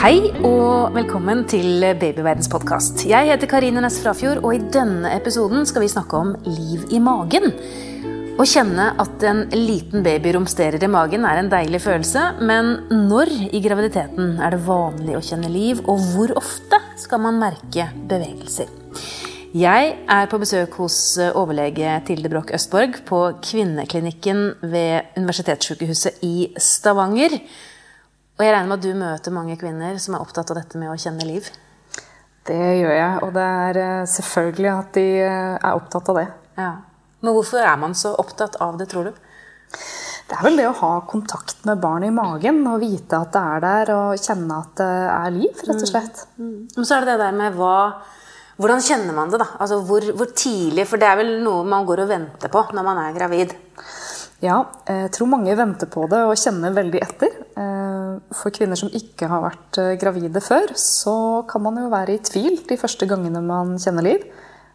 Hei og velkommen til Babyverdens podkast. Jeg heter Karine Næss Frafjord, og i denne episoden skal vi snakke om liv i magen. Å kjenne at en liten baby romsterer i magen er en deilig følelse, men når i graviditeten er det vanlig å kjenne liv, og hvor ofte skal man merke bevegelser? Jeg er på besøk hos overlege Tilde Broch Østborg på Kvinneklinikken ved Universitetssykehuset i Stavanger. Og jeg regner med at du møter mange kvinner som er opptatt av dette med å kjenne liv? Det gjør jeg, og det er eh, selvfølgelig at de eh, er opptatt av det. Ja. Men hvorfor er man så opptatt av det, tror du? Det er vel det å ha kontakt med barnet i magen og vite at det er der og kjenne at det er liv, rett og mm. slett. Mm. Mm. Men så er det det der med hva Hvordan kjenner man det, da? Altså hvor, hvor tidlig? For det er vel noe man går og venter på når man er gravid? Ja, jeg tror mange venter på det og kjenner veldig etter. Eh, for kvinner som ikke har vært eh, gravide før, så kan man jo være i tvil de første gangene man kjenner liv.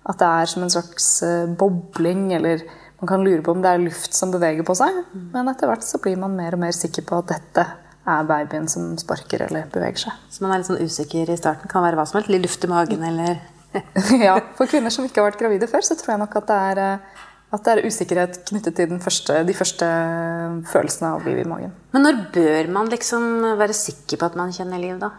At det er som en slags eh, bobling, eller man kan lure på om det er luft som beveger på seg. Men etter hvert så blir man mer og mer sikker på at dette er babyen som sparker eller beveger seg. Så man er litt sånn usikker i starten? Kan være hva som helst? Litt luft i magen eller Ja. For kvinner som ikke har vært gravide før, så tror jeg nok at det er at det er usikkerhet knyttet til første, de første følelsene av liv i magen. Men når bør man liksom være sikker på at man kjenner liv, da?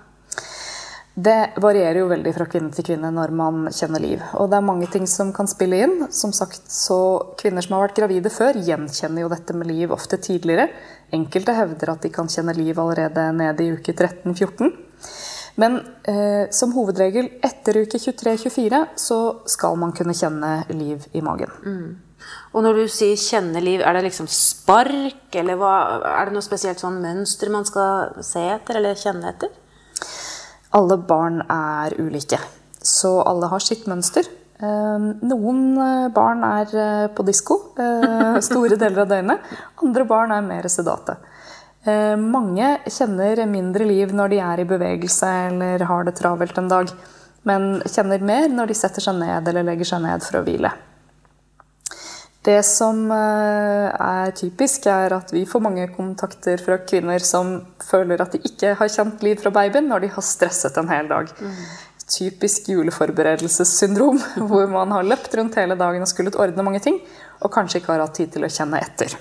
Det varierer jo veldig fra kvinne til kvinne når man kjenner liv. Og det er mange ting som kan spille inn. Som sagt, så Kvinner som har vært gravide før, gjenkjenner jo dette med liv ofte tidligere. Enkelte hevder at de kan kjenne liv allerede nede i uke 13-14. Men eh, som hovedregel etter uke 23-24 så skal man kunne kjenne liv i magen. Mm. Og når du sier 'kjenne liv', er det liksom spark, eller hva, er det noe spesielt sånn mønster man skal se etter eller kjenne etter? Alle barn er ulike, så alle har sitt mønster. Ehm, noen eh, barn er eh, på disko eh, store deler av døgnet. Andre barn er mer sedate. Mange kjenner mindre liv når de er i bevegelse eller har det travelt en dag, men kjenner mer når de setter seg ned eller legger seg ned for å hvile. Det som eh, er typisk, er at vi får mange kontakter fra kvinner som føler at de ikke har kjent liv fra babyen når de har stresset en hel dag. Mm. Typisk juleforberedelsessyndrom, hvor man har løpt rundt hele dagen og skullet ordne mange ting, og kanskje ikke har hatt tid til å kjenne etter.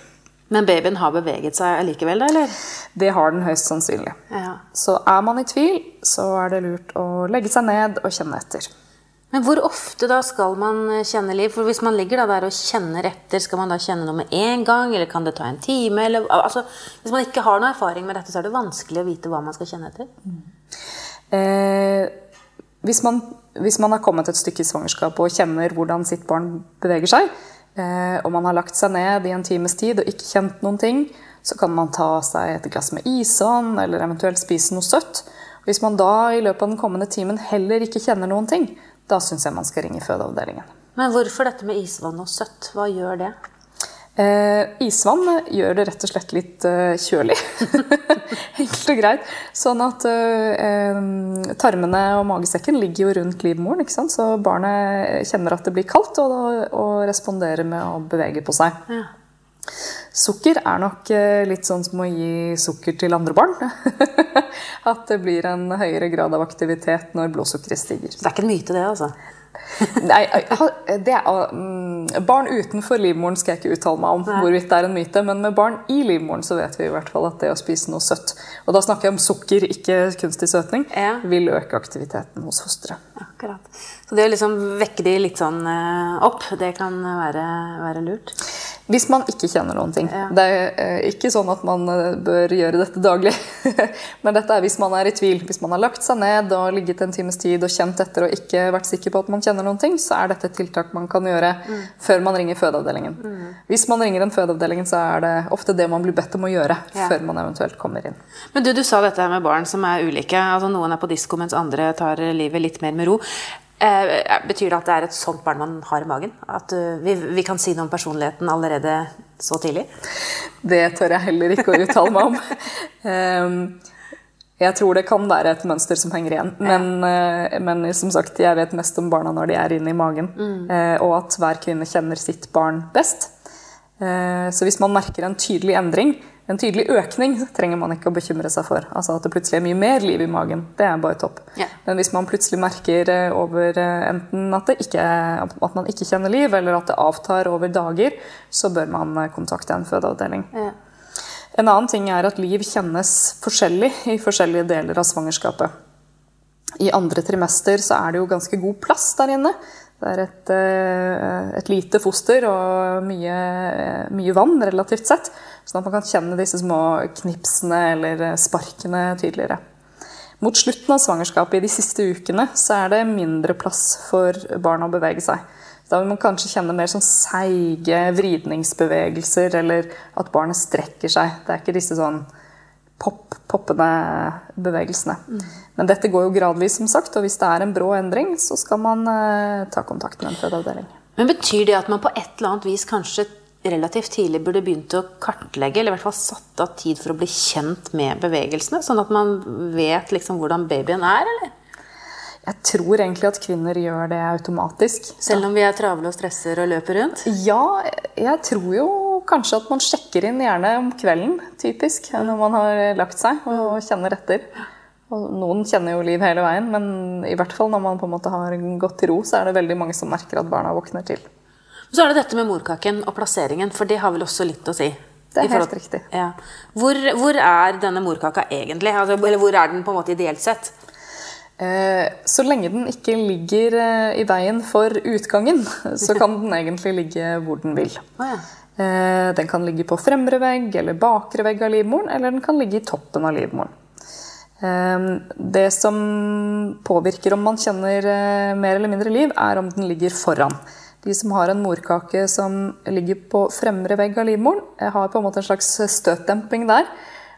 Men babyen har beveget seg likevel, da? eller? Det har den høyst sannsynlig. Ja. Så er man i tvil, så er det lurt å legge seg ned og kjenne etter. Men hvor ofte da skal man eh, kjenne liv? For Hvis man ligger der og kjenner etter, skal man da kjenne noe med en gang? Eller kan det ta en time? Eller, altså, hvis man ikke har noe erfaring med dette, så er det vanskelig å vite hva man skal kjenne etter. Mm. Eh, hvis, man, hvis, man, har kommet et stykke i svangerskapet og kjenner hvordan sitt barn beveger seg, eh, og man har lagt seg ned i en times tid og ikke kjent noen ting, så kan man ta seg et glass med isvann eller eventuelt spise noe søtt. Hvis man da i løpet av den kommende timen heller ikke kjenner noen ting, da syns jeg man skal ringe fødeavdelingen. Men hvorfor dette med isvann og søtt? Hva gjør det? Eh, isvann gjør det rett og slett litt eh, kjølig. Enkelt og greit. Sånn at eh, tarmene og magesekken ligger jo rundt livmoren. Så barnet kjenner at det blir kaldt, og, og responderer med å bevege på seg. Ja. Sukker er nok litt sånn som å gi sukker til andre barn. At det blir en høyere grad av aktivitet når blodsukkeret stiger. Det er ikke en myte, det, altså? Nei, det er, um, barn utenfor livmoren skal jeg ikke uttale meg om Nei. hvorvidt det er en myte, men med barn i livmoren så vet vi i hvert fall at det å spise noe søtt, og da snakker jeg om sukker, ikke kunstig søtning, ja. vil øke aktiviteten hos fosteret. Akkurat. Så det å liksom vekke de litt sånn eh, opp, det kan være, være lurt? Hvis man ikke kjenner noen ting. Ja. Det er eh, ikke sånn at man eh, bør gjøre dette daglig. Men dette er hvis man er i tvil. Hvis man har lagt seg ned og ligget en times tid og kjent etter og ikke vært sikker på at man kjenner noen ting, så er dette et tiltak man kan gjøre mm. før man ringer fødeavdelingen. Mm. Hvis man ringer en fødeavdelingen, så er det ofte det man blir bedt om å gjøre ja. før man eventuelt kommer inn. Men du, du sa dette med barn som er ulike. Altså Noen er på disko mens andre tar livet litt mer med ro. Eh, betyr det at det er et sånt barn man har i magen? At uh, vi, vi, kan si noe om personligheten allerede så tidlig? Det tør jeg heller ikke å uttale meg om. um, jeg tror det kan være et mønster som henger igjen. Men, uh, men, som sagt, jeg vet mest om barna når de er inne i magen. Mm. Og at hver kvinne kjenner sitt barn best. Eh, så hvis man merker en tydelig endring, en tydelig økning, trenger man ikke å bekymre seg for. Altså At det plutselig er mye mer liv i magen. Det er bare topp. Ja. Men hvis man plutselig merker eh, over eh, enten at, det ikke, at man ikke kjenner liv, eller at det avtar over dager, så bør man eh, kontakte en fødeavdeling. Ja. En annen ting er at liv kjennes forskjellig i forskjellige deler av svangerskapet. I andre trimester så er det jo ganske god plass der inne. Det er et, et lite foster og mye, mye vann relativt sett. Sånn at man kan kjenne disse små knipsene eller sparkene tydeligere. Mot slutten av svangerskapet, i de siste ukene, så er det mindre plass for barna å bevege seg. Da vil man kanskje kjenne mer sånn seige vridningsbevegelser, eller at barnet strekker seg. Det er ikke disse sånn pop, poppende bevegelsene. Men dette går jo gradvis, som sagt, og hvis det er en brå endring, så skal man eh, ta kontakt med en fødeavdeling. Men betyr det at man på et eller annet vis kanskje relativt tidlig burde begynt å kartlegge, eller i hvert fall satt av tid for å bli kjent med bevegelsene, sånn at man vet liksom hvordan babyen er, eller? Jeg tror egentlig at kvinner gjør det automatisk. Selv om vi er travle og stresser og løper rundt? Ja, jeg tror jo kanskje at man sjekker inn gjerne om kvelden, typisk, når man har lagt seg og kjenner etter. Og noen kjenner jo liv hele veien, men i hvert fall når man på en måte har gått til ro, så er det veldig mange som merker at barna våkner til. Så er det dette med morkaken og plasseringen, for det har vel også litt å si? Det er helt riktig. Ja. Hvor, hvor er denne morkaka egentlig? Altså, eller hvor er den på en måte ideelt sett? Eh, Så lenge den ikke ligger eh, i veien for utgangen, så kan den egentlig ligge hvor den vil. Ja. Eh, Den kan ligge på fremre vegg eller bakre vegg av livmoren, eller den kan ligge i toppen av livmoren. Eh, Det som påvirker om man kjenner mer eller mindre liv, er om den ligger foran. De som har en morkake som ligger på fremre vegg av livmoren, eh, har på en måte en slags støtdemping der,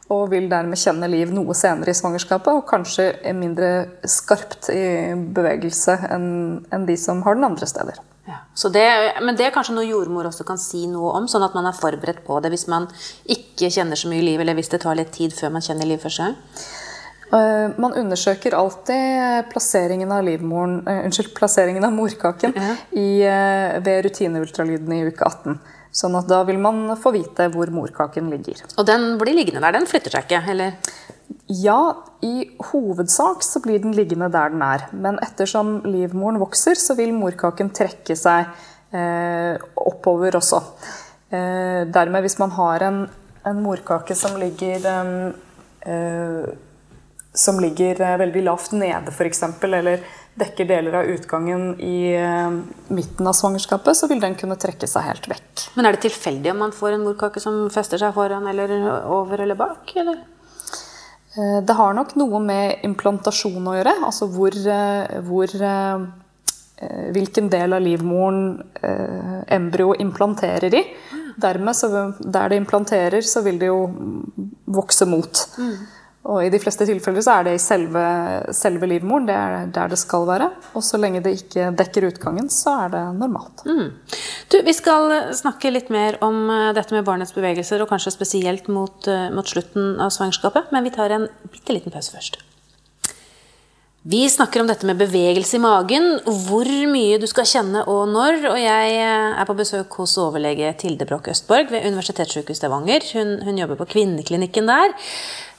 og vil dermed kjenne liv noe senere i svangerskapet, og kanskje er mindre skarpt i bevegelse enn de som har den andre steder. Ja. Det, men det er kanskje noe jordmor også kan si noe om, sånn at man er forberedt på det hvis man ikke kjenner så mye liv, eller hvis det tar litt tid før man kjenner liv første gang. Eh, Man undersøker alltid plasseringen av livmoren, eh, unnskyld, plasseringen av morkaken i, eh, ved rutineultralyden i uke 18. Sånn at da vil man få vite hvor morkaken ligger. Og den blir liggende der, den flytter seg ikke, eller? Ja, i hovedsak så blir den liggende der den er. Men ettersom livmoren vokser, så vil morkaken trekke seg eh, oppover også. Eh, dermed, hvis man har en, en morkake som ligger eh, eh, som ligger eh, veldig lavt nede, f.eks., eller dekker deler av utgangen i eh, midten av svangerskapet, så vil den kunne trekke seg helt vekk. Men er det tilfeldig om man får en morkake som fester seg foran eller over eller bak, eller? Eh, Det har nok noe med implantasjon å gjøre, altså hvor, hvor Hvilken del av livmoren embryo implanterer i. Dermed, så der det implanterer, så vil det jo vokse mot. Og i de fleste tilfeller så er det i selve, selve livmoren, det er der det skal være. Og så lenge det ikke dekker utgangen, så er det normalt. Du, vi skal snakke litt mer om eh, dette med barnets bevegelser, og kanskje spesielt mot, eh, mot slutten av svangerskapet, men vi tar en bitte liten pause først. Vi snakker om dette med bevegelse i magen, hvor mye du skal kjenne og når. Og jeg eh, er på besøk hos overlege Tilde Broch Østborg ved Universitetssykehuset Stavanger. Hun, hun jobber på kvinneklinikken der.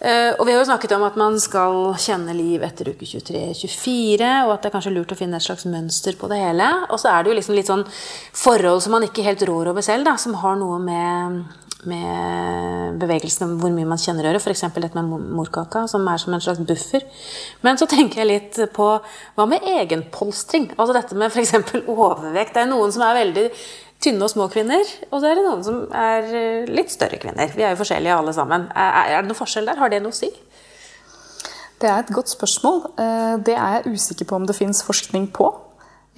Eh, Og vi har jo snakket om at man skal kjenne liv etter uke 23-24, og at det er kanskje lurt å finne et slags mønster på det hele. Og så er det jo liksom litt sånn forhold som man ikke helt rår over selv, da, som har noe med med bevegelsene, hvor mye man kjenner øret. F.eks. dette med morkaka, som er som en slags buffer. Men så tenker jeg litt på hva med egenpolstring? Altså dette med f.eks. overvekt. Det er noen som er veldig tynne og små kvinner, og så er det noen som er eh, litt større kvinner. Vi er jo forskjellige alle sammen. Er det noen forskjell der? Har det noe å si? Det er et godt spørsmål. Eh, Det er jeg usikker på om det fins forskning på.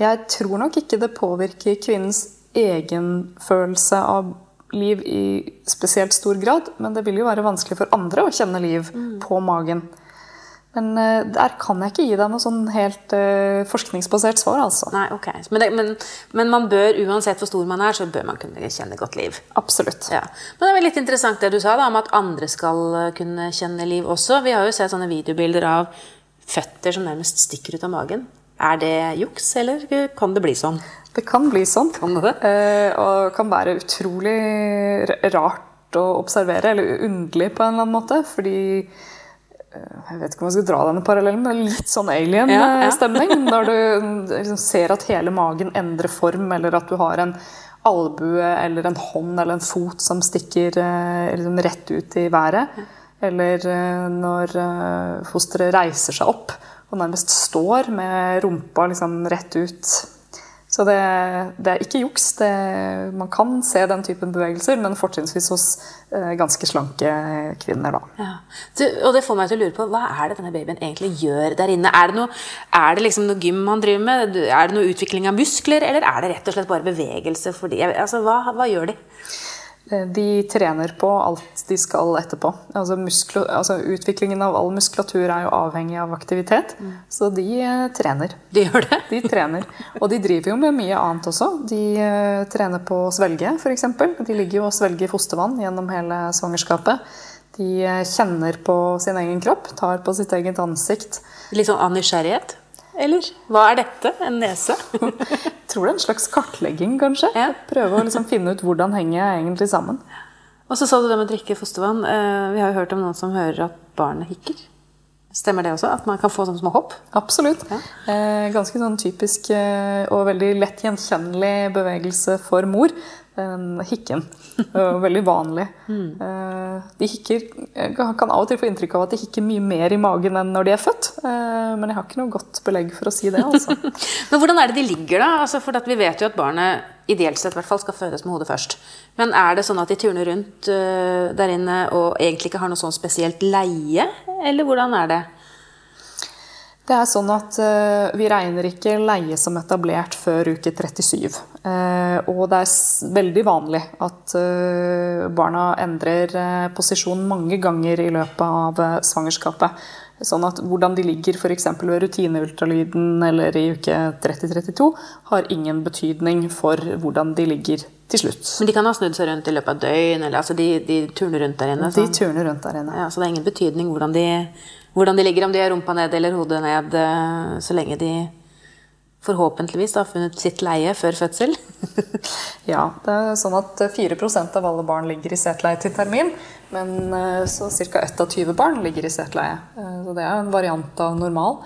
Jeg tror nok ikke det påvirker kvinnens egenfølelse av liv i spesielt stor grad, men det vil jo være vanskelig for andre å kjenne liv på magen. Men eh, der kan jeg ikke gi deg noe sånn helt eh, forskningsbasert svar, altså. Nei, ok. Men, det, men, men man bør, uansett hvor stor man er, så bør man kunne kjenne godt liv. Absolutt. Ja. Men det er litt interessant det du sa da, om at andre skal eh, kunne kjenne liv også. Vi har jo sett sånne videobilder av føtter som nærmest stikker ut av magen. Er det juks, eller kan det bli sånn? Det kan bli sånn. Kan det? Eh, og kan være utrolig rart å observere, eller underlig på en eller annen måte. Fordi eh, Jeg vet ikke om jeg skal dra denne parallellen, men litt sånn Ja, ja. alien-stemning. Når du liksom ser at hele magen endrer form, eller at du har en albue eller en hånd eller en fot som stikker eh, liksom rett ut i været. Eller eh, når eh, fosteret reiser seg opp og nærmest står med rumpa liksom rett ut. Så det, det er ikke juks. Det, man kan se den typen bevegelser, men fortrinnsvis hos eh, ganske slanke kvinner. Da. Ja. Du, og det får meg til å lure på, hva er det denne babyen egentlig gjør der inne? Er det, noe, er det liksom noe gym han driver med? Er det noe utvikling av muskler, eller er det rett og slett bare bevegelse? Fordi, altså, hva, hva gjør de? Eh, De trener på alt de skal etterpå. Altså musklo, altså utviklingen av all muskulatur er jo avhengig av aktivitet, så de eh, trener. De gjør det? De trener. Og de driver jo med mye annet også. De eh, trener på å svelge, f.eks. De ligger jo og svelger fostervann gjennom hele svangerskapet. De eh, kjenner på sin egen kropp, tar på sitt eget ansikt. Litt sånn av nysgjerrighet? Eller hva er dette? En nese? Tror det er en slags kartlegging, kanskje. Ja. Prøve å liksom finne ut hvordan henger jeg egentlig sammen. Og så sa du det med å drikke fostervann. Eh, Vi har jo hørt om noen som hører at barnet hikker. Stemmer det også? At man kan få sånne små hopp? Absolutt. Eh, ganske sånn typisk eh, og veldig lett gjenkjennelig bevegelse for mor. Den hikken. Veldig vanlig. Mm. de hikker, jeg kan av og til få inntrykk av at de hikker mye mer i magen enn når de er født. Eh, men jeg har ikke noe godt belegg for å si det. altså. Men hvordan er det de ligger, da? Altså, for vi vet jo at barnet ideelt sett i hvert fall skal fødes med hodet først. Men er det sånn at de turner rundt øh, der inne og egentlig ikke har noe sånn spesielt leie? Eller hvordan er det? Det er sånn at eh, Vi regner ikke leie som etablert før uke 37. Eh, og det er veldig vanlig at eh, barna endrer posisjon mange ganger i løpet av svangerskapet. Sånn at hvordan de ligger f.eks. ved rutineultralyden eller i uke 30-32, har ingen betydning for hvordan de ligger til slutt. Men de kan ha snudd seg rundt i løpet av døgn, eller altså de, de turner rundt der inne. De sånn. turner rundt der inne. Ja, så det er ingen betydning hvordan de, hvordan de ligger, om de har rumpa ned eller hodet ned, øh, så lenge de forhåpentligvis har funnet sitt leie før fødsel. Ja, det er sånn at 4% av alle barn ligger i setleie til termin, men eh, så ca. ett av 20 barn ligger i setleie. Eh, Så det er en variant av normal.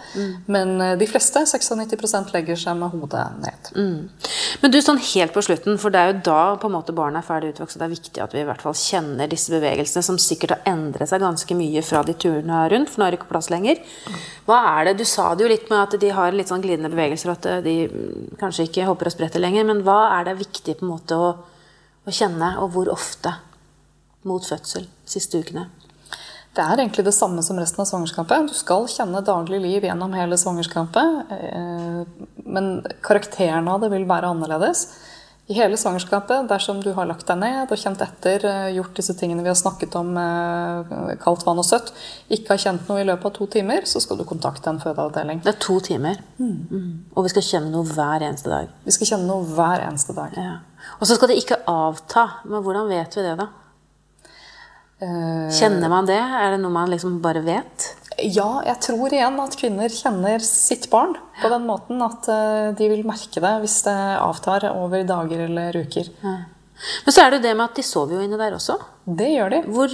Men eh, de fleste, 96 legger seg med hodet ned. Men du, sånn helt på slutten, for det er jo da på en måte barna er ferdig utvokst, og det er viktig at vi i hvert fall kjenner disse bevegelsene, som sikkert har endret seg ganske mye fra de turene rundt, for nå er det ikke plass lenger. Hva er det, Du sa det jo litt med at de har litt sånn glidende bevegelser, at de mm, kanskje ikke hopper og spretter lenger, men hva er det viktig på en måte å, å kjenne, og hvor ofte mot fødsel, siste ukene? Det er egentlig det samme som resten av svangerskapet. Du skal kjenne daglig liv gjennom hele svangerskapet, eh, men karakteren av det vil være annerledes. I hele svangerskapet, dersom du har lagt deg ned og kjent etter, eh, gjort disse tingene vi har snakket om, eh, kaldt vann og søtt, ikke har kjent noe i løpet av to timer, så skal du kontakte en fødeavdeling. Det er to timer, Mm. og vi skal kjenne noe hver eneste dag. Vi skal kjenne noe hver eneste dag. Ja. Og så skal det ikke avta. Men hvordan vet vi det, da? Eh, Kjenner man det? Er det noe man liksom bare vet? Ja, jeg tror igjen at kvinner kjenner sitt barn på den måten at eh, de vil merke det hvis det avtar over dager eller uker. Men så er det jo det med at de sover jo inne der også. Det gjør de. Hvor,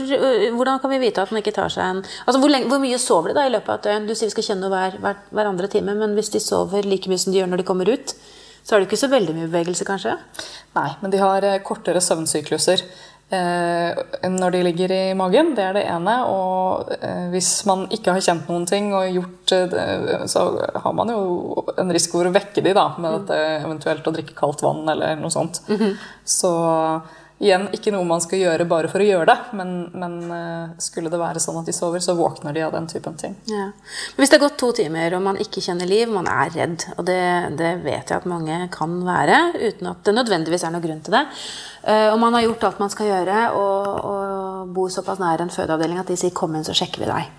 hvordan kan vi vite at man ikke tar seg en Altså, hvor, lenge, hvor mye sover de da i løpet av et døgn? Du sier vi skal kjenne hver, hver, hver andre time, men hvis de sover like mye som de gjør når de kommer ut, så er det ikke så veldig mye bevegelse, kanskje? Nei, men de har eh, kortere søvnsykluser. Eh, når de ligger i magen, det er det ene. Og eh, hvis man ikke har kjent noen ting og gjort eh, det, så har man jo en risiko for å vekke de da, med dette eventuelt å drikke kaldt vann eller noe sånt. Så igjen, ikke noe man skal gjøre bare for å gjøre det, men, men eh, skulle det være sånn at de sover, så våkner de av den typen ting. Ja. Men hvis det har gått to timer, og man ikke kjenner liv, man er redd, og det, det vet jeg at mange kan være, uten at det nødvendigvis er noen grunn til det, eh, og man har gjort alt man skal gjøre, og, og bor såpass nær en fødeavdeling at de sier 'kom inn, så sjekker vi deg'.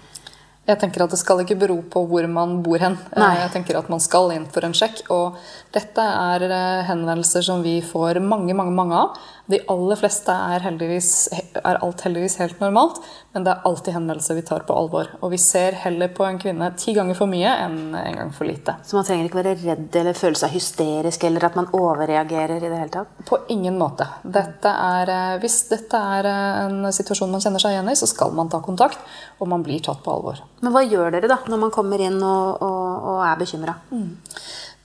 Jeg tenker at Det skal ikke bero på hvor man bor hen. Nei. Jeg tenker at Man skal inn for en sjekk. og Dette er eh, henvendelser som vi får mange mange, mange av. De aller fleste er, er alt heldigvis helt normalt, men det er alltid henvendelser vi tar på alvor. Og vi ser heller på en kvinne ti ganger for mye enn en gang for lite. Så man trenger ikke være redd eller føle seg hysterisk eller at man overreagerer i det hele tatt? På ingen måte. Dette er, eh, hvis dette er eh, en situasjon man kjenner seg igjen i, så skal man ta kontakt, og man blir tatt på alvor. Men hva gjør dere da når man kommer inn og, og, og er bekymra? Mm.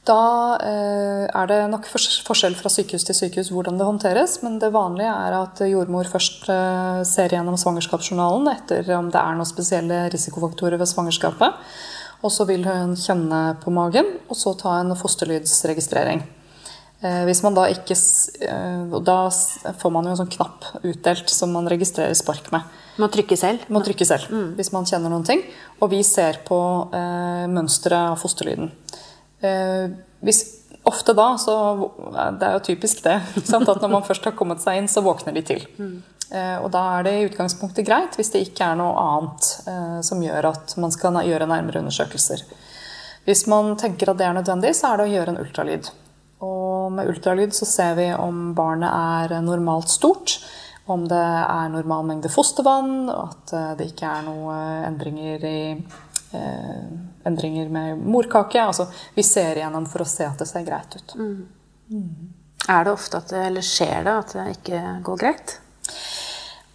Da eh, er det nok forskjell fra sykehus til sykehus hvordan det håndteres. Men det vanlige er at jordmor først eh, ser gjennom svangerskapsjournalen etter om det er noen spesielle risikofaktorer ved svangerskapet. Og så vil hun kjenne på magen, og så ta en fosterlydsregistrering. Eh, hvis man da ikke Da får man jo en sånn knapp utdelt som man registrerer spark med. Man trykker selv? Man trykker selv, mm. hvis man kjenner noen ting. Og vi ser på eh, mønsteret av fosterlyden. Eh, hvis, ofte da, så Det er jo typisk det. Sant? At når man først har kommet seg inn, så våkner de til. Mm. Eh, og da er det i utgangspunktet greit hvis det ikke er noe annet eh, som gjør at man skal gjøre nærmere undersøkelser. Hvis man tenker at det er nødvendig, så er det å gjøre en ultralyd. Og med ultralyd så ser vi om barnet er normalt stort, om det er normal mengde fostervann, at det ikke er noen endringer i endringer med morkake. Altså, vi ser igjennom for å se at det ser greit ut. Mm. Mm. Er det ofte at det, eller skjer det at det ikke går greit?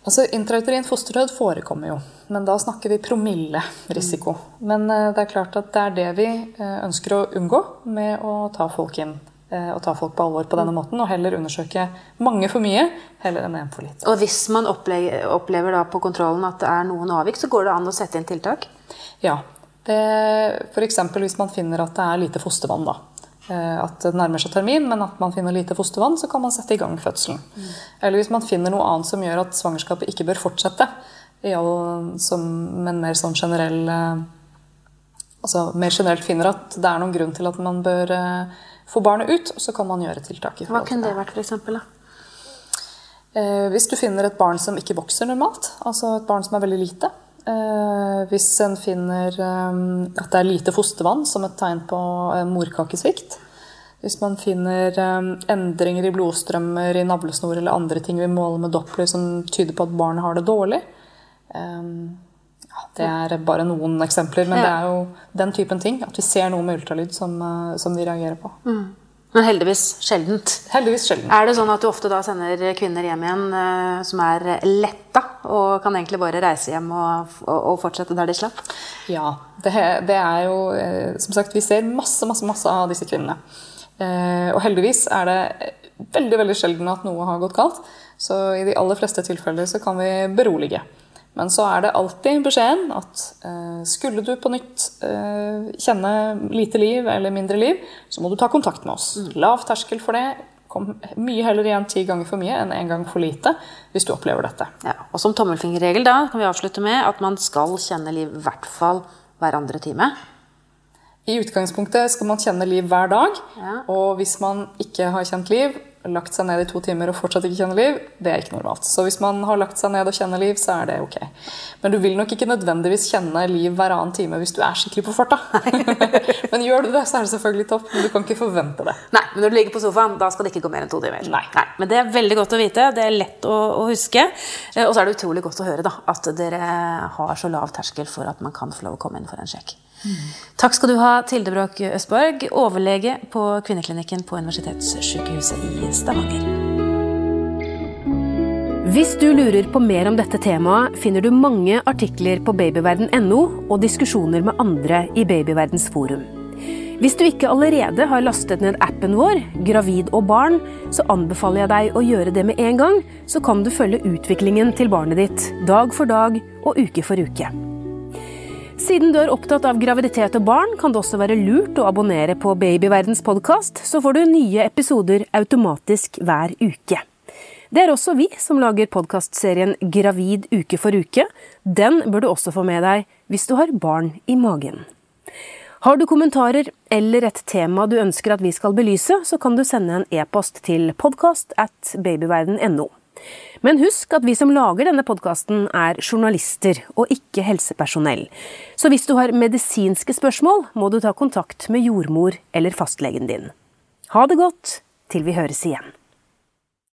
Altså, Intrauterin fosterdød forekommer jo, men da snakker vi promillerisiko. Mm. Men eh, det er klart at det er det vi eh, ønsker å unngå med å ta folk inn eh, og ta folk på alvor på denne måten, og heller undersøke mange for mye heller enn én for lite. Og hvis man opplever, opplever på kontrollen at det er noen avvik, så går det an å sette inn tiltak? Ja. F.eks. hvis man finner at det er lite fostervann. da. Eh, at det nærmer seg termin, men at man finner lite fostervann, så kan man sette i gang fødselen. Mm. Eller hvis man finner noe annet som gjør at svangerskapet ikke bør fortsette, all, som, men mer sånn generell eh, altså mer generelt finner at det er noen grunn til at man bør få barnet ut, så kan man gjøre tiltak. Hva kunne det vært, f.eks.? Hvis du finner et barn som ikke vokser normalt, altså et barn som er veldig lite, Eh, hvis en finner eh, at det er lite fostervann som et tegn på eh, morkakesvikt. Hvis man finner endringer i blodstrømmer i navlesnor eller andre ting vi måler med Doppler som tyder på at barnet har det dårlig. Ja, det er bare noen eksempler, men det er jo den typen ting. At vi ser noe med ultralyd som, som de reagerer på. Mm. Men heldigvis sjeldent. Heldigvis sjeldent. Er det sånn at du ofte da sender kvinner hjem igjen uh, som er letta, og kan egentlig bare reise hjem og, og, og fortsette der de slapp? Ja. Det, det, er jo uh, Som sagt, vi ser masse, masse, masse av disse kvinnene. Uh, og heldigvis er det veldig veldig sjelden at noe har gått galt. Så i de aller fleste tilfeller så kan vi berolige. Men så er det alltid beskjeden at eh, skulle du på nytt eh, kjenne lite liv eller mindre liv, så må du ta kontakt med oss. Mm. Lav terskel for det. Kom mye heller igjen ti ganger for mye enn én en gang for lite hvis du opplever dette. Ja, og som tommelfingerregel da kan vi avslutte med at man skal kjenne liv i hvert fall hver andre time. I utgangspunktet skal man kjenne liv hver dag. Ja. Og hvis man ikke har kjent liv, lagt seg ned i to timer og fortsatt ikke kjenner liv, det er ikke normalt. Så hvis man har lagt seg ned og kjenner liv, så er det ok. Men du vil nok ikke nødvendigvis kjenne liv hver annen time hvis du er skikkelig på farta. men gjør du det, så er det selvfølgelig topp, men du kan ikke forvente det. Nei, men når du ligger på sofaen, da skal det ikke gå mer enn to timer. Nei. Nei. Men det er veldig godt å vite. Det er lett å, å huske. Eh, og så er det utrolig godt å høre da, at dere har så lav terskel for at man kan få lov å komme inn for en sjekk. Takk skal du ha, Tilde Bråk Østborg, overlege på kvinneklinikken på Universitetssykehuset i Stavanger. Hvis du lurer på mer om dette temaet, finner du mange artikler på babyverden.no og diskusjoner med andre i Babyverdens forum. Hvis du ikke allerede har lastet ned appen vår, Gravid og barn, så anbefaler jeg deg å gjøre det med en gang, så kan du følge utviklingen til barnet ditt dag for dag og uke for uke. Siden du er opptatt av graviditet og barn, kan det også være lurt å abonnere på Babyverdens podkast, så får du nye episoder automatisk hver uke. Det er også vi som lager podkastserien Gravid uke for uke. Den bør du også få med deg hvis du har barn i magen. Har du kommentarer eller et tema du ønsker at vi skal belyse, så kan du sende en e-post til podkast at babyverden.no. Men husk at vi som lager denne podkasten er journalister og ikke helsepersonell. Så hvis du har medisinske spørsmål, må du ta kontakt med jordmor eller fastlegen din. Ha det godt til vi høres igjen.